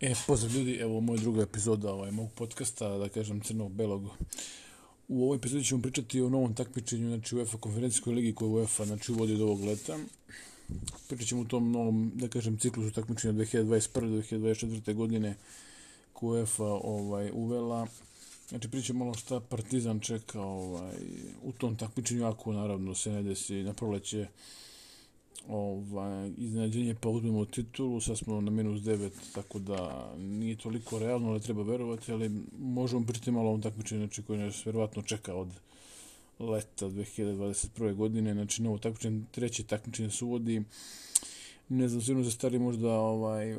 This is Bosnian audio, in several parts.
E, pozdrav ljudi, evo moj druga epizoda ovaj, mog podcasta, da kažem crnog belog. U ovoj epizodi ćemo pričati o novom takmičenju, znači UEFA konferencijskoj ligi koju UEFA znači, uvodi od ovog leta. Pričat ćemo u tom novom, da kažem, ciklusu takmičenja 2021-2024. godine koju UEFA ovaj, uvela. Znači pričat ćemo malo šta Partizan čeka ovaj, u tom takmičenju, ako naravno se ne desi na proleće ovaj, iznenađenje pa uzmemo titulu, sad smo na minus 9, tako da nije toliko realno, ali treba verovati, ali možemo pričati malo o ovom takmičenju, znači koji nas verovatno čeka od leta 2021. godine, znači novo takmičenje, treće takmičenje se uvodi, ne znam, sigurno za stari možda ovaj,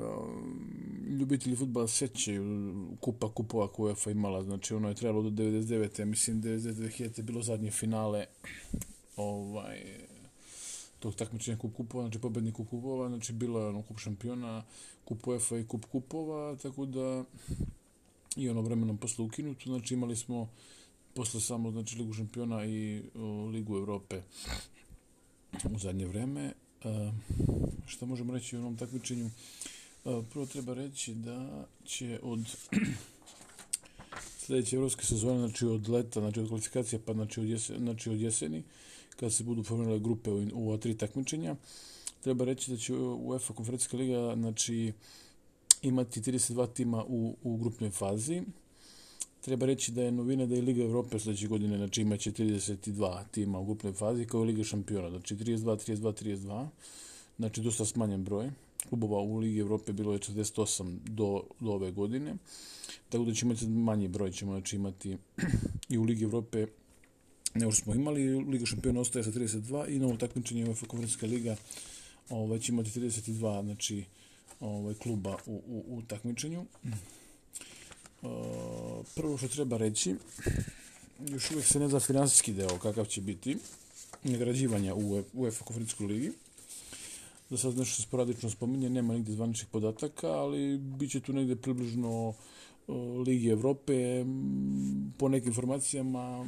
ljubitelji futbala sećaju kupa kupova koju UEFA imala, znači ono je trebalo do 99. mislim 99. je bilo zadnje finale ovaj, tog takmičenja kup kupova, znači pobednik kup kupova, znači bila je ono kup šampiona, kup UEFA i kup kupova, tako da i ono vremenom posle ukinuto, znači imali smo posle samo znači Ligu šampiona i o, Ligu Evrope u zadnje vreme. E, šta možemo reći o onom takmičenju? E, prvo treba reći da će od sljedeće evropske sezone, znači od leta, znači od kvalifikacije, pa znači od, jeseni, znači od jeseni, kada se budu pomenule grupe u, u tri takmičenja. Treba reći da će UEFA konferencijska liga znači, imati 32 tima u, u grupnoj fazi. Treba reći da je novina da je Liga Evrope sljedeće godine znači, imaće 32 tima u grupnoj fazi kao Liga šampiona. Znači 32, 32, 32. Znači dosta smanjen broj. Klubova u Ligi Evrope bilo je 48 do, do ove godine. Tako da će imati manji broj, ćemo znači, imati i u Ligi Evrope nego smo imali. Liga šampiona ostaje sa 32 i novo takmičenje UEFA konferencijska liga ovaj, će imati 32 znači, ovaj, kluba u, u, u takmičenju. Uh, prvo što treba reći, još uvijek se ne zna finansijski deo kakav će biti nagrađivanja u UEFA konferencijskoj ligi. Za sad nešto sporadično spominje, nema nigdje zvaničnih podataka, ali bit će tu negdje približno Ligi Evrope. Po nekim informacijama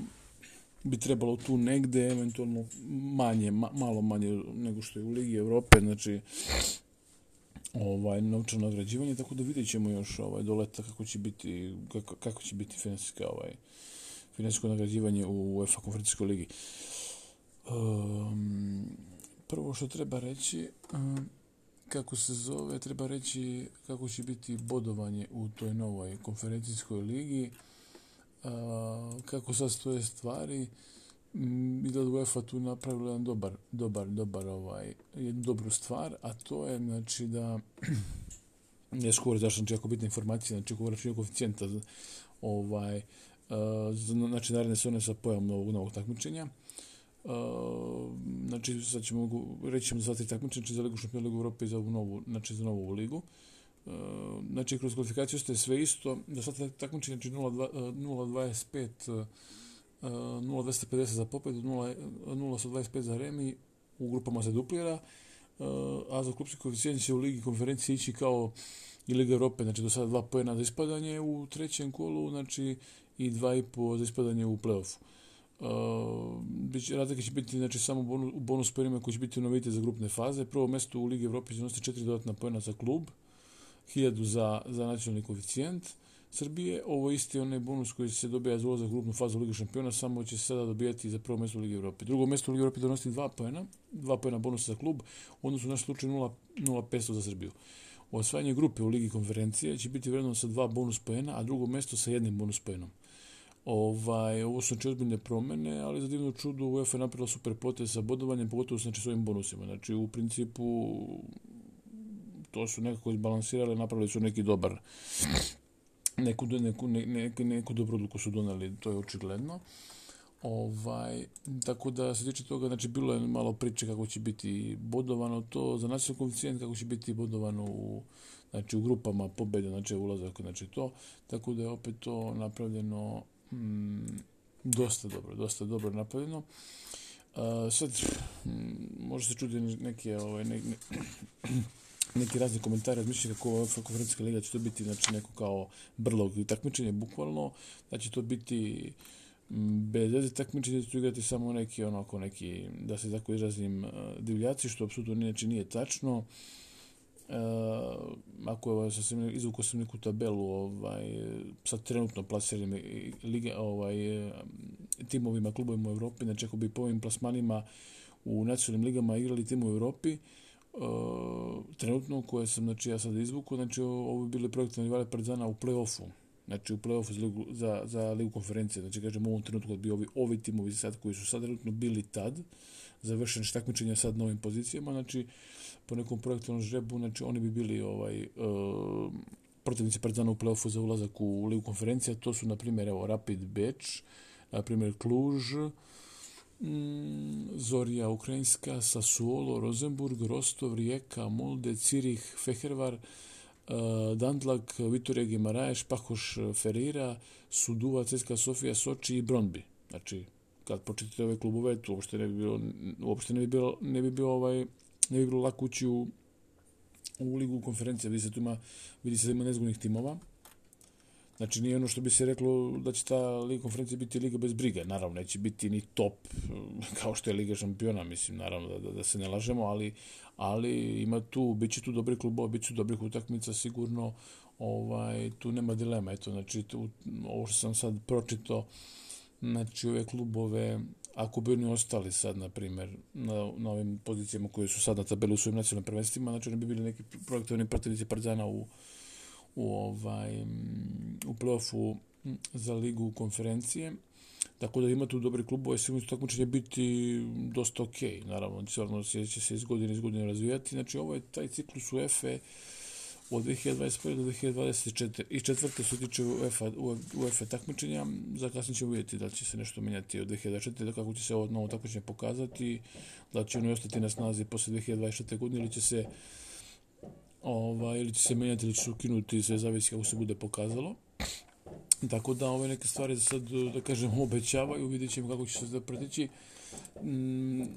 bi trebalo tu negde, eventualno manje, ma, malo manje nego što je u Ligi Evrope, znači ovaj novčano nagrađivanje, tako da vidjet ćemo još ovaj, do leta kako će biti, kako, kako će biti finansijska ovaj, finansijsko nagrađivanje u UEFA konferencijskoj ligi. Um, prvo što treba reći, um, kako se zove, treba reći kako će biti bodovanje u toj novoj konferencijskoj ligi kako sad stoje stvari mm, i da UEFA tu napravila jedan dobar, dobar, dobar ovaj, jednu dobru stvar, a to je znači da ne skoro zašto znači jako bitna informacija, znači ako vraćaju koeficijenta ovaj, uh, znači naredne se one sa pojavom novog, novog takmičenja. Uh, znači sad ćemo reći ćemo za tri takmičenja, znači za Ligu šampiona Ligu Evrope i za ovu novu, znači za novu ligu. Uh, Eh, znači kroz kvalifikaciju ste sve isto, da sad takmičenje znači 0.25 0.250 eh, eh, za pobedu, 0.125 za remi, u grupama se duplira, uh, a za klubski koeficijent će u Ligi konferencije ići kao i Liga Europe, znači do sada dva pojena za ispadanje u trećem kolu, znači i dva i po za ispadanje u play-offu. Uh, razlike će biti znači, samo bonus, u bonus pojenima koji će biti novite za grupne faze. Prvo mjesto u Ligi Evrope će nositi četiri dodatna pojena za klub, 1000 za, za nacionalni koeficijent Srbije. Ovo isti onaj bonus koji se dobija za ulazak u grupnu fazu Lige šampiona, samo će se sada dobijati za prvo mjesto u Ligi Evrope. Drugo mjesto u Ligi Evrope donosi dva pojena, dva pojena bonusa za klub, odnosno u našem slučaju 0,500 za Srbiju. Osvajanje grupe u Ligi konferencije će biti vredno sa dva bonus pojena, a drugo mjesto sa jednim bonus pojenom. Ovaj, ovo su znači ozbiljne promjene, ali za divno čudo UEFA je napravila super potez sa bodovanjem, pogotovo znači, s ovim bonusima. Znači, u principu, to su nekako izbalansirali, napravili su neki dobar, neku, neku, ne, neku, neku dobru odluku su doneli, to je očigledno. Ovaj, tako da se tiče toga, znači bilo je malo priče kako će biti bodovano to za nacionalni koeficijent, kako će biti bodovano u, znači, u grupama pobjede, znači ulazak, znači to. Tako da je opet to napravljeno mm, dosta dobro, dosta dobro napravljeno. Uh, sad, mm, može se čuti neke, ovaj, ne, ne, neki razni komentari razmišljaju kako ova konferencijska liga će to biti znači neko kao brlog i takmičenje bukvalno da će to biti bez veze takmičenje će igrati samo neki onako neki da se tako izrazim e, divljaci što apsolutno inače nije tačno. E, ako ovaj, sam izvukao sam neku tabelu ovaj, sa trenutno plasiranim lige, ovaj, e, timovima, klubovima u Evropi, znači ako bi po ovim plasmanima u nacionalnim ligama igrali timovi u Evropi, Eh, trenutno koje sam znači, ja sad izvuku, znači ovo bi bili projektovani rivale Partizana u play-offu, znači u play-offu za, ligu, za, za ligu konferencije, znači kažem u ovom trenutku bi ovi, ovi timovi sad koji su sad trenutno bili tad, završeni takmičenja sad na ovim pozicijama, znači po nekom projektovnom žrebu, znači oni bi bili ovaj uh, protivnici Partizana u play-offu za ulazak u ligu konferencija, to su na primjer evo Rapid Beč, na primjer Cluj, Mm, Zorija Ukrajinska, Sassuolo, Rosenburg, Rostov, Rijeka, Molde, Cirih, Fehervar, e, Dandlak, Vitorija Gimaraješ, Pahoš e, Ferreira, Suduva, Ceska Sofija, Soči i Bronbi. Znači, kad početite ove klubove, to uopšte ne bi bilo, uopšte ne bi bilo, ne bi bilo ovaj, ne bi bilo lako ući u, u ligu konferencije, vidi se tu ima, vidi se da ima nezgodnih timova. Znači, nije ono što bi se reklo da će ta liga konferencije biti liga bez briga. Naravno, neće biti ni top, kao što je liga šampiona, mislim, naravno, da, da, da se ne lažemo, ali, ali ima tu, bit će tu dobri klubova, bit će dobrih utakmica, sigurno, ovaj, tu nema dilema. Eto, znači, tu, ovo što sam sad pročito, znači, ove klubove, ako bi oni ostali sad, na primjer, na, na ovim pozicijama koje su sad na tabeli u svojim nacionalnim prvenstvima, znači oni bi bili neki projektovni protivnici Partizana u, u, ovaj, u playoffu za ligu konferencije. Tako da ima tu dobri klubove, sigurno takmičenje biti dosta okej. Okay. Naravno, stvarno će se iz godine iz godine razvijati. Znači, ovo je taj ciklus UEFA od 2021. do 2024. I četvrte se tiče UEFA, UEFA takmičenja. Za kasnije ćemo vidjeti da će se nešto menjati od 2024. da kako će se ovo novo takmičenje pokazati, da će ono ostati na snazi posle 2024. godine ili će se ovaj, ili će se menjati ili će se ukinuti, sve zavisi kako se bude pokazalo. Tako da ove neke stvari za sad, da kažem, obećavaju, vidjet ćemo kako će se da pretići. Mm, e,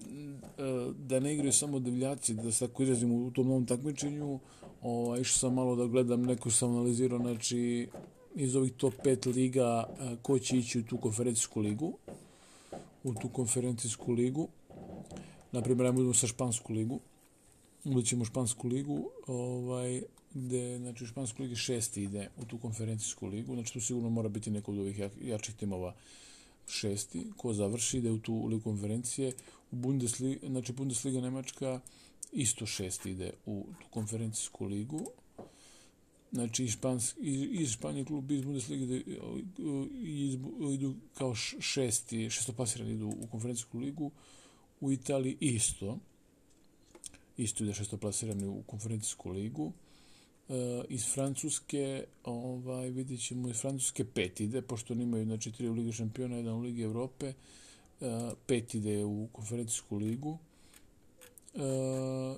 da ne igraju samo divljaci, da se tako izrazim u tom novom takmičenju, ovaj, išao sam malo da gledam, neko sam analizirao, znači, iz ovih top 5 liga, e, ko će ići u tu konferencijsku ligu, u tu konferencijsku ligu, naprimjer, ajmo sa špansku ligu, Uzet špansku ligu, ovaj, gde, znači, u špansku ligi šesti ide u tu konferencijsku ligu, znači tu sigurno mora biti neko od ovih jačih timova šesti, ko završi, ide u tu ligu konferencije. U Bundesliga, znači Bundesliga Nemačka isto šesti ide u tu konferencijsku ligu. Znači, iz, Špans, iz, iz Španije klub iz Bundesliga ide, iz, idu kao šesti, šestopasirani idu u konferencijsku ligu. U Italiji isto isto ide šestoplasirani u konferencijsku ligu. E, iz Francuske, ovaj, vidjet ćemo, iz Francuske pet ide, pošto oni imaju znači, tri u Ligi šampiona, jedan u Ligi Evrope, e, pet ide u konferencijsku ligu. E,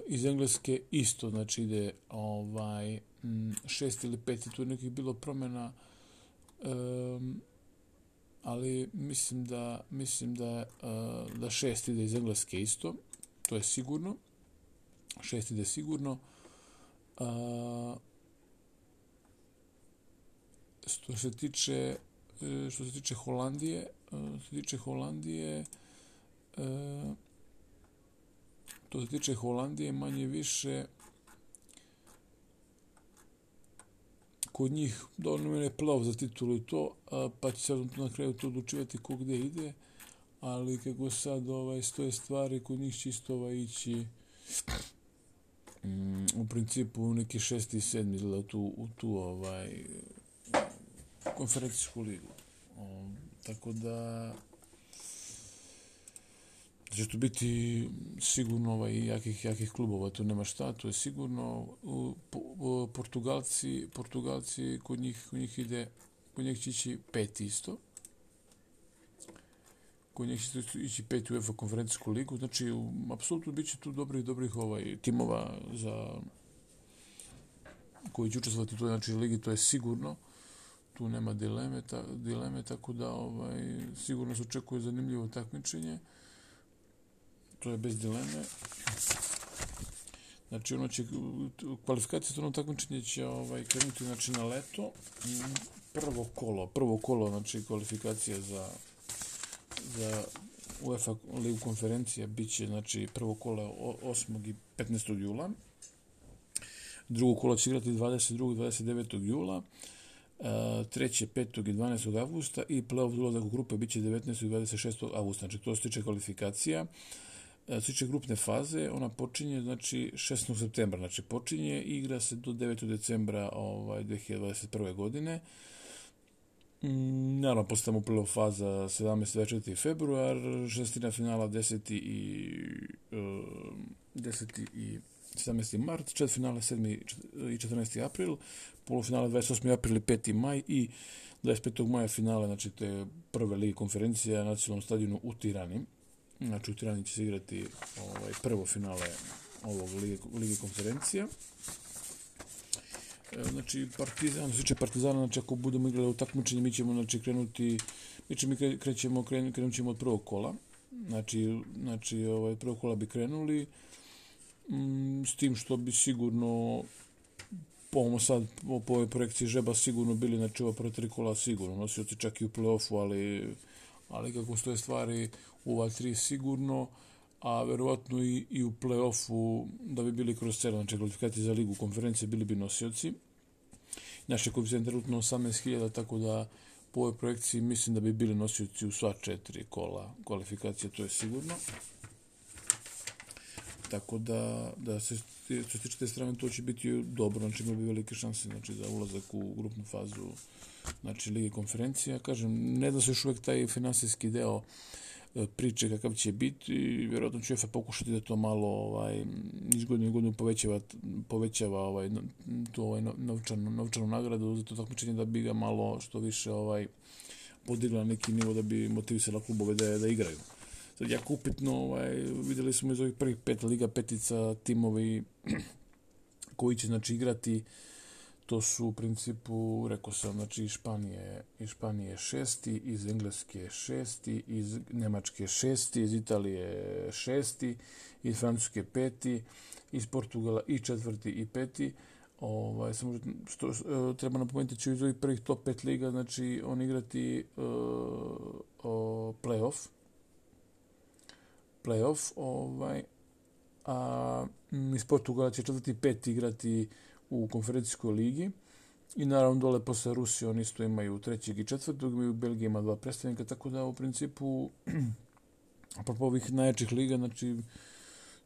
iz Engleske isto, znači ide ovaj, šest ili pet, tu nekih bilo promjena, e, ali mislim da mislim da, e, da šest ide iz Engleske isto, to je sigurno šest ide sigurno. A, što se tiče e, što se tiče Holandije, e, što se tiče Holandije, e, to se tiče Holandije manje više kod njih dovoljno mene plav za titulu i to, pa će se na kraju to odlučivati ko gde ide, ali kako sad ovaj, stoje stvari, kod njih će isto ovaj, ići mm, u principu neki šesti i sedmi izgleda tu, u tu ovaj konferencijsku ligu. Um, tako da će tu biti sigurno ovaj, jakih, jakih klubova, tu nema šta, to je sigurno. U, po, u, Portugalci, Portugalci, kod njih, kod njih ide, kod njih će ići pet isto koji neće ići peti UEFA konferencijsku ligu. Znači, apsolutno bit će tu dobrih, dobrih ovaj, timova za koji će učestvovati u toj znači, ligi, to je sigurno. Tu nema dileme, ta, dileme tako da ovaj, sigurno se očekuje zanimljivo takmičenje. To je bez dileme. Znači, ono će, kvalifikacija za ono takmičenje će ovaj, krenuti znači, na leto. Mm, prvo kolo, prvo kolo, znači, kvalifikacija za za UEFA ligu konferencija bit će znači, prvo kolo 8. i 15. jula. Drugo kolo će igrati 22. i 29. jula. E, treće, 5. i 12. augusta i play-off dolazak u grupe bit će 19. i 26. augusta. Znači, to se tiče kvalifikacija. Uh, se tiče grupne faze, ona počinje, znači, 16. septembra. Znači, počinje i igra se do 9. decembra ovaj, 2021. godine. Mm, naravno, posle tamo faza 17. 24. februar, šestina finala 10. i, uh, 10. i 17. mart, čet finala 7. i 14. april, polufinale 28. april i 5. maj i 25. maja finale, znači te prve lige konferencije na nacionalnom stadionu u Tirani. Znači u Tirani će se igrati ovaj, prvo finale ovog lige, lige konferencija. E, znači, Partizan, sviče Partizana, znači ako budemo igrali u takmičenje, mi ćemo znači, krenuti, mi ćemo, krećemo, krenut ćemo od prvog kola. Znači, znači ovaj, prvog kola bi krenuli, Mm, s tim što bi sigurno po ovom sad, po ovoj projekciji žeba sigurno bili znači ova prva tri kola sigurno nosioci čak i u play-offu, ali, ali kako stoje stvari u ova tri sigurno, a verovatno i, i u play-offu da bi bili kroz celo, znači kvalifikacije za ligu konferencije bili bi nosioci. Naše koeficijent trenutno 18.000, tako da po ovoj projekciji mislim da bi bili nosioci u sva četiri kola kvalifikacije, to je sigurno. Tako da, da se što se tiče te strane, to će biti dobro, znači imali bi velike šanse znači, za ulazak u grupnu fazu znači, Lige konferencija. Kažem, ne da se još uvek taj finansijski deo uh, priče kakav će biti i vjerojatno će UEFA pokušati da to malo ovaj, iz godine u godinu povećava, povećava ovaj, tu ovaj, novčanu, novčanu nagradu za to takmičenje da bi ga malo što više ovaj, podigla neki nivo da bi motivisala klubove da, da igraju. Sad jako upitno, ovaj, videli smo iz ovih prvih pet Liga petica timovi koji će znači igrati to su u principu, rekao sam, znači iz Španije, iz Španije šesti, iz Engleske šesti, iz Nemačke šesti, iz Italije šesti, iz Francuske peti, iz Portugala i četvrti i peti. Ovaj, samo što, što e, treba napomenuti će iz ovih prvih top pet liga, znači on igrati uh, uh, playoff, playoff, ovaj, a iz Portugala će četvrti i peti igrati u konferencijskoj ligi. I naravno dole posle Rusije oni isto imaju trećeg i četvrtog, imaju Belgija ima dva predstavnika, tako da u principu apropo ovih najjačih liga, znači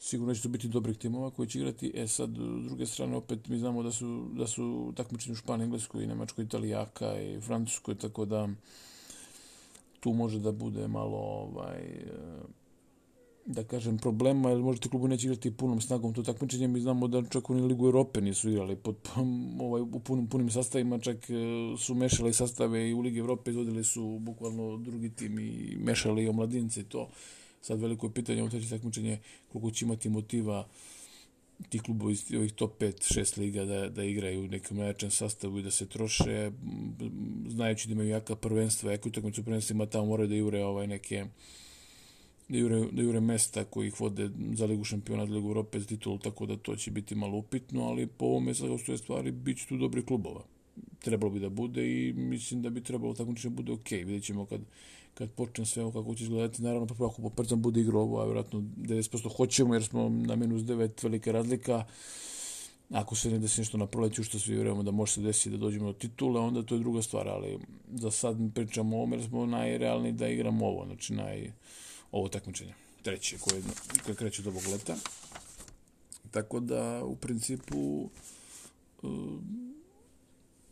sigurno će to biti dobrih timova koji će igrati. E sad, s druge strane, opet mi znamo da su, da su takmični u Španiji, Engleskoj, Nemačkoj, Italijaka i Francuskoj, tako da tu može da bude malo ovaj, da kažem, problema, jer možete klubu neće igrati punom snagom to takmičenje. Mi znamo da čak u Ligu Europe nisu igrali pod, ovaj, u punim, punim sastavima, čak e, su mešali sastave i u Ligi Europe izvodili su bukvalno drugi tim i mešali i omladince to. Sad veliko je pitanje u treće takmičenje koliko će imati motiva ti klubovi iz ovih top 5-6 liga da, da igraju u nekom najjačem sastavu i da se troše, znajući da imaju jaka prvenstva, jako utakmicu prvenstvima tamo moraju da jure ovaj neke da jure, da jure mesta koji ih vode za Ligu šampiona, za Ligu Europe, za titulu, tako da to će biti malo upitno, ali po ovome sad su stvari, bit će tu dobri klubova. Trebalo bi da bude i mislim da bi trebalo tako da bude ok. Vidjet ćemo kad, kad počne sve ovo kako će izgledati. Naravno, pa ako Poprzan bude igrao ovo, a vjerojatno 90% hoćemo jer smo na minus 9 velike razlika. Ako se ne desi nešto na proleću, što svi vjerujemo da može se desiti da dođemo do titule, onda to je druga stvar, ali za sad pričamo o ovome jer smo najrealni da igramo ovo, znači naj, ovo takmičenje. Treće koje, koje kreće do ovog leta. Tako da, u principu,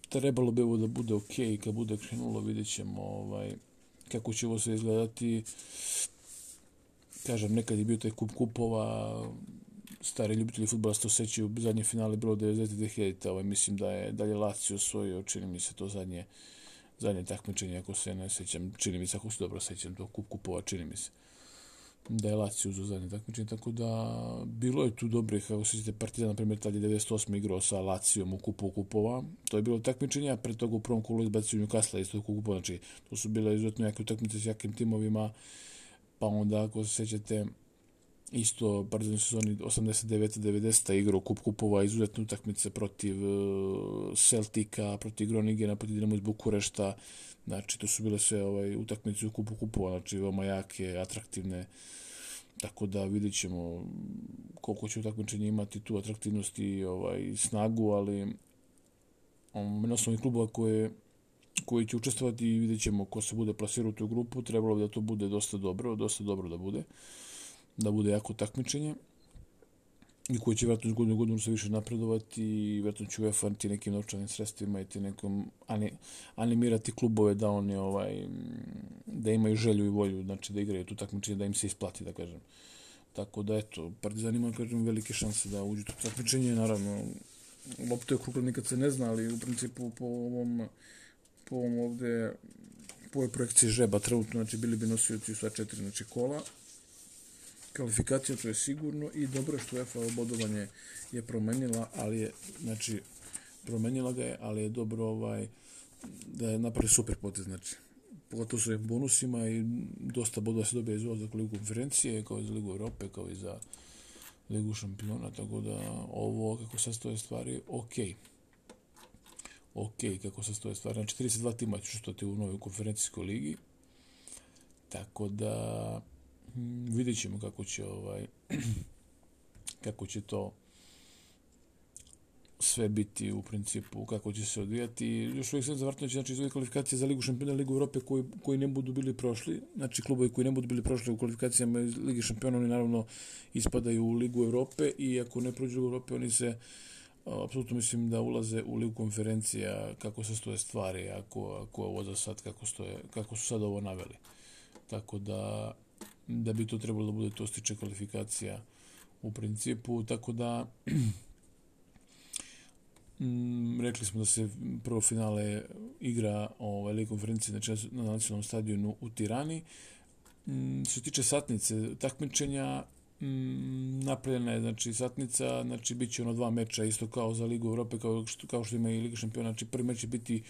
trebalo bi ovo da bude ok, kad bude krenulo, vidjet ćemo ovaj, kako će ovo se izgledati. Kažem, nekad je bio taj kup kupova, stari ljubitelji futbola se osjećaju, sećaju, zadnje finale bilo 92.000, ovaj, mislim da je dalje Lazio osvojio, čini mi se to zadnje, zadnje takmičenje, ako se ne sećam, čini mi se, ako se dobro sećam, to kup kupova, čini mi se da je Lazio uzao zadnje takmičenje, tako da bilo je tu dobrih, kako se ćete Partizan, na primjer, tad je 98. igrao sa Lazijom u kupu kupova, to je bilo takmičenje, a pre toga u prvom kolu izbacio Newcastle iz tog kupova, znači to su bile izuzetno jake utakmice s jakim timovima, pa onda, ako se sećate, isto Partizan sezoni 89-90 igrao kup kupova, izuzetne utakmice protiv e, Celtika, protiv Groningena, protiv Dinamo iz Bukurešta, znači to su bile sve ovaj, utakmice u kupu kupova, znači veoma jake, atraktivne, tako da vidjet ćemo koliko će utakmičenje imati tu atraktivnost i ovaj, snagu, ali um, na osnovi klubova koje koji će učestvovati i vidjet ćemo ko se bude plasirao u tu grupu, trebalo bi da to bude dosta dobro, dosta dobro da bude, da bude jako takmičenje i koji će vjerojatno iz godinu godinu se više napredovati i vjerojatno će UEFA ti nekim novčanim sredstvima i ti nekom animirati klubove da oni ovaj, da imaju želju i volju znači da igraju tu takmičenje, da im se isplati, da kažem. Tako da, eto, Partizan ima, kažem, velike šanse da uđu tu takmičenje, naravno, lopta je krugla nikad se ne zna, ali u principu po ovom, po ovom ovde, po ovoj projekciji žeba trenutno, znači bili bi nosioci sva četiri znači, kola, kvalifikacija, to je sigurno, i dobro što UEFA obodovanje je promenila, ali je, znači, promenila ga je, ali je dobro ovaj, da je napravi super potez, znači, pogotovo sa bonusima i dosta bodova se dobije za Ligu konferencije, kao i za Ligu Europe, kao i za Ligu šampiona, tako da ovo, kako se stoje stvari, ok. Ok, kako se stoje stvari. Znači, 42 tima će ti u novoj konferencijskoj ligi, tako da Mm, vidjet ćemo kako će ovaj kako će to sve biti u principu kako će se odvijati. Još uvijek se zavrtno će znači, iz kvalifikacije za Ligu šampiona Ligu Europe koji, koji ne budu bili prošli, znači klubovi koji ne budu bili prošli u kvalifikacijama iz Lige šampiona, oni naravno ispadaju u Ligu Europe i ako ne prođu u Europe, oni se apsolutno mislim da ulaze u Ligu konferencija kako se stoje stvari, ako, ako ovo za sad, kako, stoje, kako su sad ovo naveli. Tako da, da bi to trebalo da bude to stiče kvalifikacija u principu, tako da m, mm, rekli smo da se prvo finale igra ovaj velikoj konferencije znači na nacionalnom stadionu u Tirani. Mm, što se tiče satnice takmičenja, mm, napravljena je znači satnica, znači bit će ono dva meča isto kao za Ligu Evrope, kao što, kao što ima i Liga šampiona, znači prvi meč će biti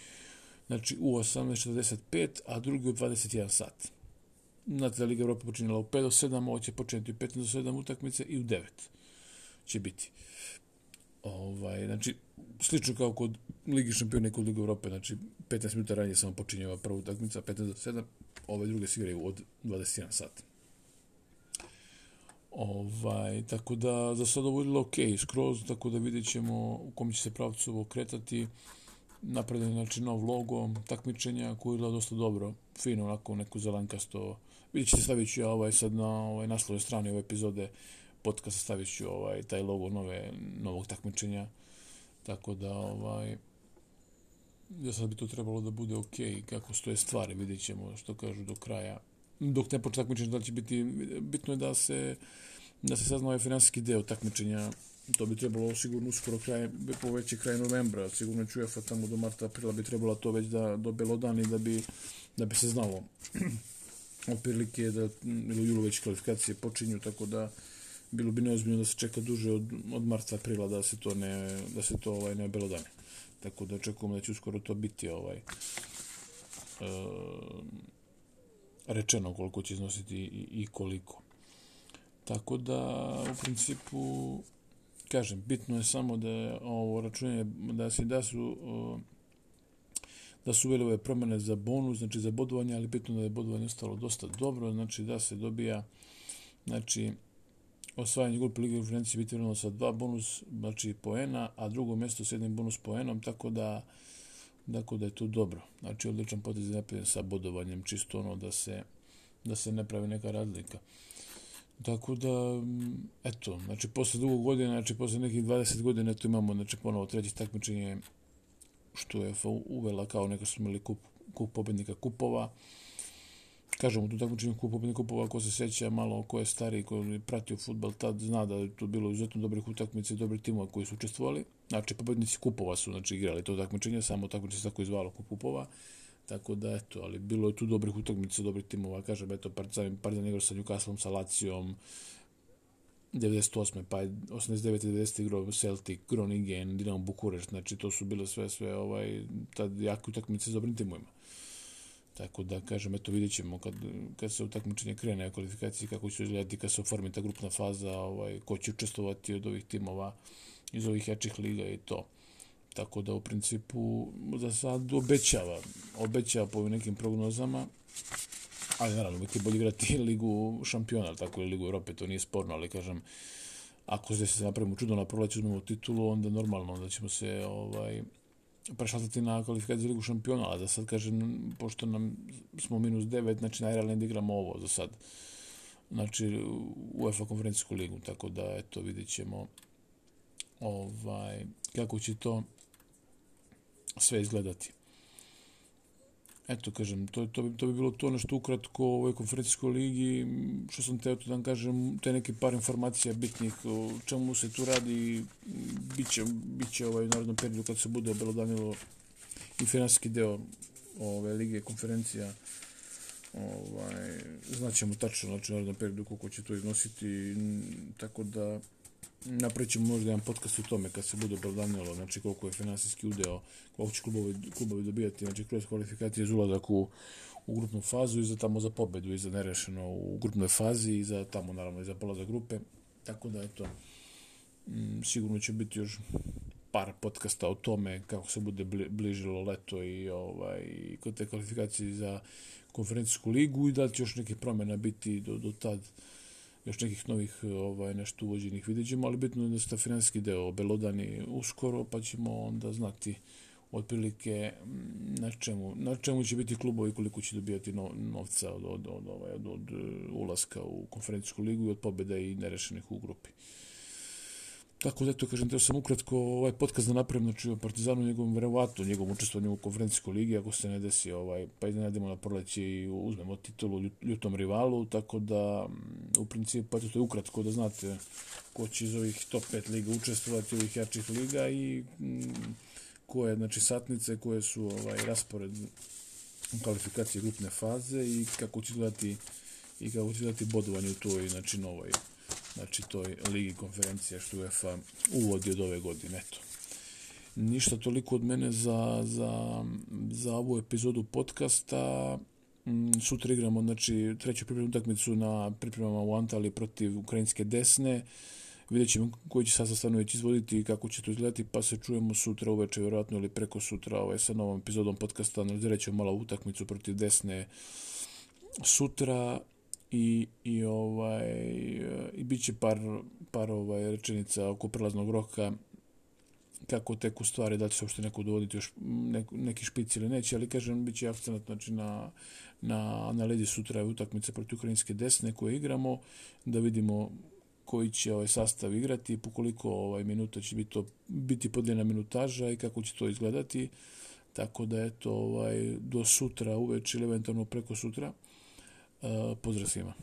znači u 18.45, a drugi u 21 sat. Znate da Liga Evrope počinjela u 5 do 7, ovo će početi u 15 do 7 utakmice i u 9 će biti. Ovaj, znači, slično kao kod Ligi šampiona i kod Liga Evrope, znači 15 minuta ranije samo počinje ova prva utakmica, 15 do 7, ove druge se igraju od 21 sata. Ovaj, tako da za sad ovo je ok, skroz, tako da vidjet ćemo u kom će se pravcu ovo kretati. Napravljen znači nov logo, takmičenja koji je dosta dobro, fino, onako neku zelankasto. Vidjet ćete stavit ću ja ovaj sad na ovaj, naslovnoj strani ove epizode podcasta stavit ću ovaj, taj logo nove, novog takmičenja. Tako da, ovaj, ja sad bi to trebalo da bude ok, kako stoje stvari, vidjet ćemo što kažu do kraja. Dok ne počne takmičenje, da će biti, bitno je da se, da se sazna ovaj finansijski deo takmičenja, to bi trebalo sigurno uskoro kraj, po veći kraj novembra, sigurno ću UEFA tamo do marta, aprila bi trebalo to već da do Belodani da bi, da bi se znalo otprilike da ili julu već kvalifikacije počinju, tako da bilo bi neozbiljno da se čeka duže od, od marta aprila da se to ne da se to ovaj ne belodane. Tako da očekujemo da će uskoro to biti ovaj e, rečeno koliko će iznositi i, i koliko. Tako da u principu kažem bitno je samo da ovo računanje da se da su eh, da su uveli ove promjene za bonus, znači za bodovanje, ali bitno da je bodovanje ostalo dosta dobro, znači da se dobija znači osvajanje grupe Lige konferencije biti vrlo sa dva bonus, znači poena, a drugo mjesto s jednim bonus poenom, tako da tako da je to dobro. Znači odličan potez je napravljen sa bodovanjem, čisto ono da se da se ne pravi neka razlika. Tako da, eto, znači, posle dugo godina, znači, posle nekih 20 godina, tu imamo, znači, ponovo treći takmičenje, što je uvela kao neka su imali kup, kup pobednika kupova kažemo, tu takmičenju pobednika kupova, ako se seća malo ko je stari, ko je pratio futbal, tad zna da je to bilo izuzetno dobrih utakmica i dobrih timova koji su učestvovali. Znači, pobednici kupova su znači, igrali to takmičenje, samo takmičenje se tako izvalo kup kupova. Tako da, eto, ali bilo je tu dobrih utakmica, dobrih timova, kažem, eto, Partizan, Partizan igrao sa Newcastle, sa Lacijom, 98. pa 89. 90. igrao Celtic, Groningen, Dinamo Bukurešt, znači to su bile sve, sve ovaj, tad jake utakmice s dobrim timovima. Tako da, kažem, eto, vidjet ćemo kad, kad se utakmičenje krene u kvalifikaciji, kako će izgledati kad se oformi ta grupna faza, ovaj, ko će učestovati od ovih timova iz ovih jačih liga i to. Tako da, u principu, za sad obećava, obećava po nekim prognozama, Ali naravno, uvijek je bolje igrati ligu šampiona, tako ili ligu Europe, to nije sporno, ali kažem, ako se se napravimo čudo na proleću, uzmemo titulu, onda normalno, onda ćemo se ovaj, prešaltati na kvalifikaciju ligu šampiona, ali za sad kažem, pošto nam smo minus 9, znači najrealnije da igramo ovo za sad. Znači, UEFA konferencijsku ligu, tako da, eto, vidjet ćemo ovaj, kako će to sve izgledati. Eto, kažem, to, to, bi, to bi bilo to nešto ukratko o ovoj konferencijskoj ligi, što sam teo tu da kažem, te neke par informacija bitnih o čemu se tu radi, bit će, bit će ovaj, u narodnom periodu kad se bude obelodanilo i finansijski deo ove lige konferencija, ovaj, znaćemo tačno, znači u narodnom periodu koliko će to iznositi, tako da napravit ćemo možda jedan podcast o tome kad se bude opravdanjalo, znači koliko je finansijski udeo, koliko će klubovi, klubovi dobijati, znači kroz kvalifikacije za ulazak u, u grupnu fazu i za tamo za pobedu i za nerešeno u grupnoj fazi i za tamo naravno i za polazak grupe. Tako da eto, m, sigurno će biti još par podcasta o tome kako se bude bližilo leto i ovaj kod te kvalifikacije za konferencijsku ligu i da će još neke promjena biti do, do tad još nekih novih ovaj, nešto uvođenih vidjet ćemo, ali bitno je da se ta finanski deo obelodani uskoro, pa ćemo onda znati otprilike mm, na čemu, na čemu će biti klubovi koliko će dobijati no, novca od, od, od, ovaj, od, od, od ulaska u konferencijsku ligu i od pobjeda i nerešenih u grupi. Tako da, to kažem, teo sam ukratko ovaj podcast da napravim, znači o Partizanu, njegovom verovatu, njegovom učestvovanju u konferencijskoj ligi, ako se ne desi, ovaj, pa iznenadimo na proleće i uzmemo titulu ljutom rivalu, tako da, mm, u principu, pa to je ukratko da znate ko će iz ovih top 5 liga učestvovati, ovih jačih liga i mm, koje, znači, satnice, koje su ovaj, raspored kvalifikacije grupne faze i kako će gledati i kako će gledati bodovanje u toj, znači, novoj znači toj ligi konferencija što UEFA uvodi od ove godine. Eto. Ništa toliko od mene za, za, za ovu epizodu podcasta. Mm, sutra igramo znači, treću pripremnu utakmicu na pripremama u Antali protiv ukrajinske desne. Vidjet ćemo koji će sastav stanović izvoditi i kako će to izgledati, pa se čujemo sutra uveče, vjerojatno ili preko sutra ovaj, sa novom epizodom podcasta. Analizirat ćemo malo utakmicu protiv desne sutra i, i ovaj i bit će par, par ovaj, rečenica oko prelaznog roka kako teku stvari, da će se uopšte neko dovoditi još nek, neki špic ili neće, ali kažem, bit će akcent znači, na, na analizi sutra utakmice protiv ukrajinske desne koje igramo, da vidimo koji će ovaj sastav igrati, po koliko ovaj minuta će biti to biti podijeljena minutaža i kako će to izgledati. Tako da eto ovaj do sutra uveče ili eventualno preko sutra. E, pozdrav svima.